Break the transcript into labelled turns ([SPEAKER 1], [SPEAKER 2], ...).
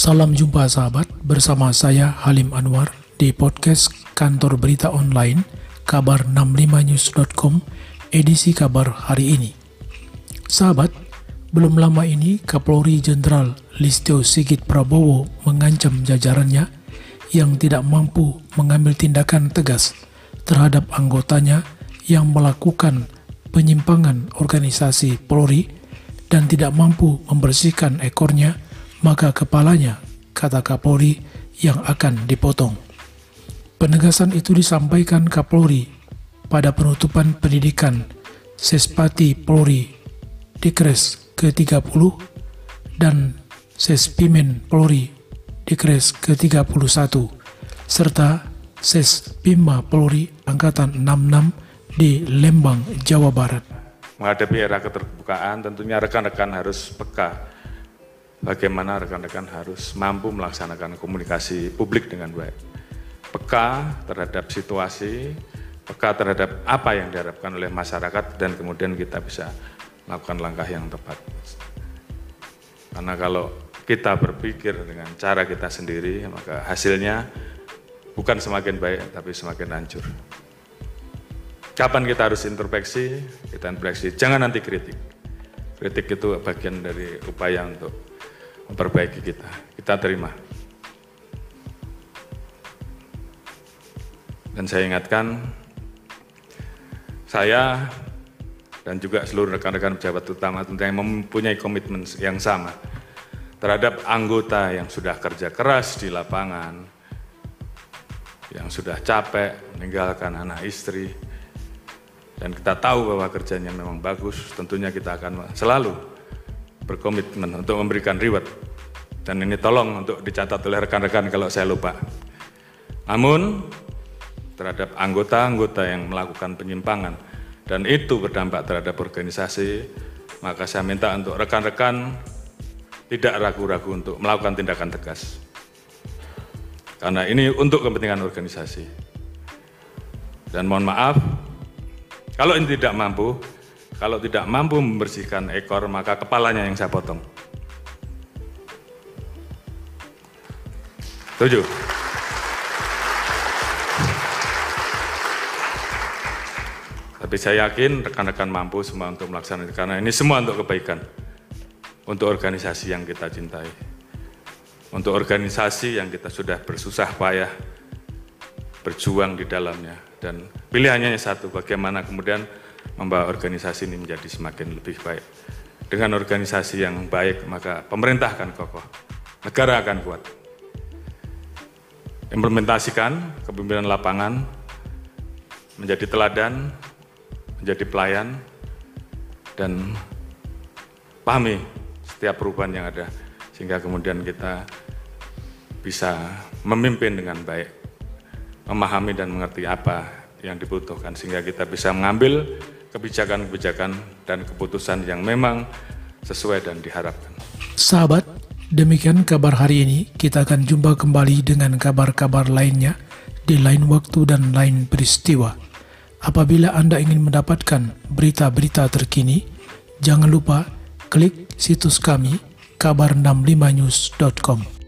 [SPEAKER 1] Salam jumpa sahabat bersama saya Halim Anwar di podcast kantor berita online kabar 65news.com edisi kabar hari ini. Sahabat, belum lama ini Kapolri Jenderal Listio Sigit Prabowo mengancam jajarannya yang tidak mampu mengambil tindakan tegas terhadap anggotanya yang melakukan penyimpangan organisasi Polri dan tidak mampu membersihkan ekornya maka kepalanya, kata Kapolri, yang akan dipotong. Penegasan itu disampaikan Kapolri pada penutupan pendidikan Sespati Polri Dikres ke-30 dan Sespimen Polri Dikres ke-31 serta Sespima Polri Angkatan 66 di Lembang, Jawa Barat.
[SPEAKER 2] Menghadapi era keterbukaan tentunya rekan-rekan harus peka bagaimana rekan-rekan harus mampu melaksanakan komunikasi publik dengan baik. Peka terhadap situasi, peka terhadap apa yang diharapkan oleh masyarakat dan kemudian kita bisa melakukan langkah yang tepat. Karena kalau kita berpikir dengan cara kita sendiri, maka hasilnya bukan semakin baik, tapi semakin hancur. Kapan kita harus introspeksi? Kita introspeksi, jangan nanti kritik. Kritik itu bagian dari upaya untuk memperbaiki kita. Kita terima. Dan saya ingatkan, saya dan juga seluruh rekan-rekan pejabat utama tentunya mempunyai komitmen yang sama terhadap anggota yang sudah kerja keras di lapangan, yang sudah capek meninggalkan anak istri, dan kita tahu bahwa kerjanya memang bagus, tentunya kita akan selalu berkomitmen untuk memberikan reward. Dan ini tolong untuk dicatat oleh rekan-rekan kalau saya lupa. Namun, terhadap anggota-anggota yang melakukan penyimpangan, dan itu berdampak terhadap organisasi, maka saya minta untuk rekan-rekan tidak ragu-ragu untuk melakukan tindakan tegas. Karena ini untuk kepentingan organisasi. Dan mohon maaf, kalau ini tidak mampu, kalau tidak mampu membersihkan ekor, maka kepalanya yang saya potong. Tujuh. Tapi saya yakin rekan-rekan mampu semua untuk melaksanakan karena ini semua untuk kebaikan. Untuk organisasi yang kita cintai. Untuk organisasi yang kita sudah bersusah payah berjuang di dalamnya. Dan pilihannya satu, bagaimana kemudian membawa organisasi ini menjadi semakin lebih baik. Dengan organisasi yang baik, maka pemerintah akan kokoh, negara akan kuat. Implementasikan kepemimpinan lapangan menjadi teladan, menjadi pelayan, dan pahami setiap perubahan yang ada, sehingga kemudian kita bisa memimpin dengan baik, memahami dan mengerti apa yang dibutuhkan, sehingga kita bisa mengambil kebijakan-kebijakan dan keputusan yang memang sesuai dan diharapkan.
[SPEAKER 1] Sahabat, demikian kabar hari ini. Kita akan jumpa kembali dengan kabar-kabar lainnya di lain waktu dan lain peristiwa. Apabila Anda ingin mendapatkan berita-berita terkini, jangan lupa klik situs kami kabar65news.com.